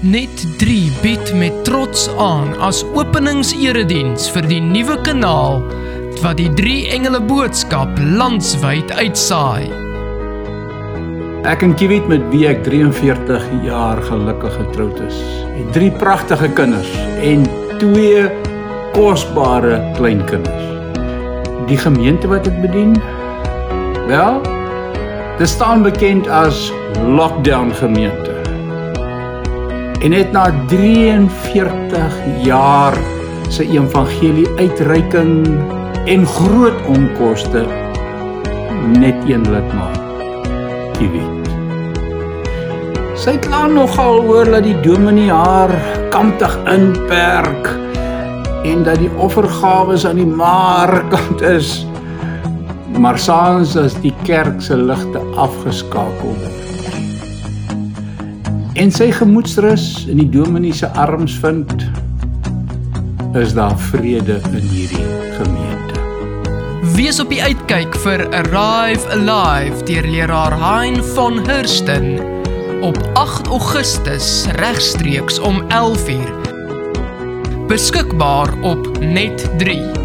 Net 3 bied met trots aan as openingserediens vir die nuwe kanaal wat die drie engele boodskap landwyd uitsaai. Ek en Kiwit met wie ek 43 jaar gelukkig getroud is, het drie pragtige kinders en twee kosbare kleinkinders. Die gemeente wat ek bedien, wel, dit staan bekend as Lockdown Gemeente. En net na 43 jaar se evangelie uitreiking en groot onkoste net een lidmaat Kiwit. Sy kla nogal oor dat die dominee haar kantig inperk en dat die offergawe aan die markant is. Maar saans as die kerk se ligte afgeskakel word. En sy gemoedsrus in die dominee se arms vind, is daar vrede in hierdie gemeente. Wees op die uitkyk vir Arrive Alive deur leraar Hein van Hersten op 8 Augustus regstreeks om 11uur. Beskikbaar op Net 3.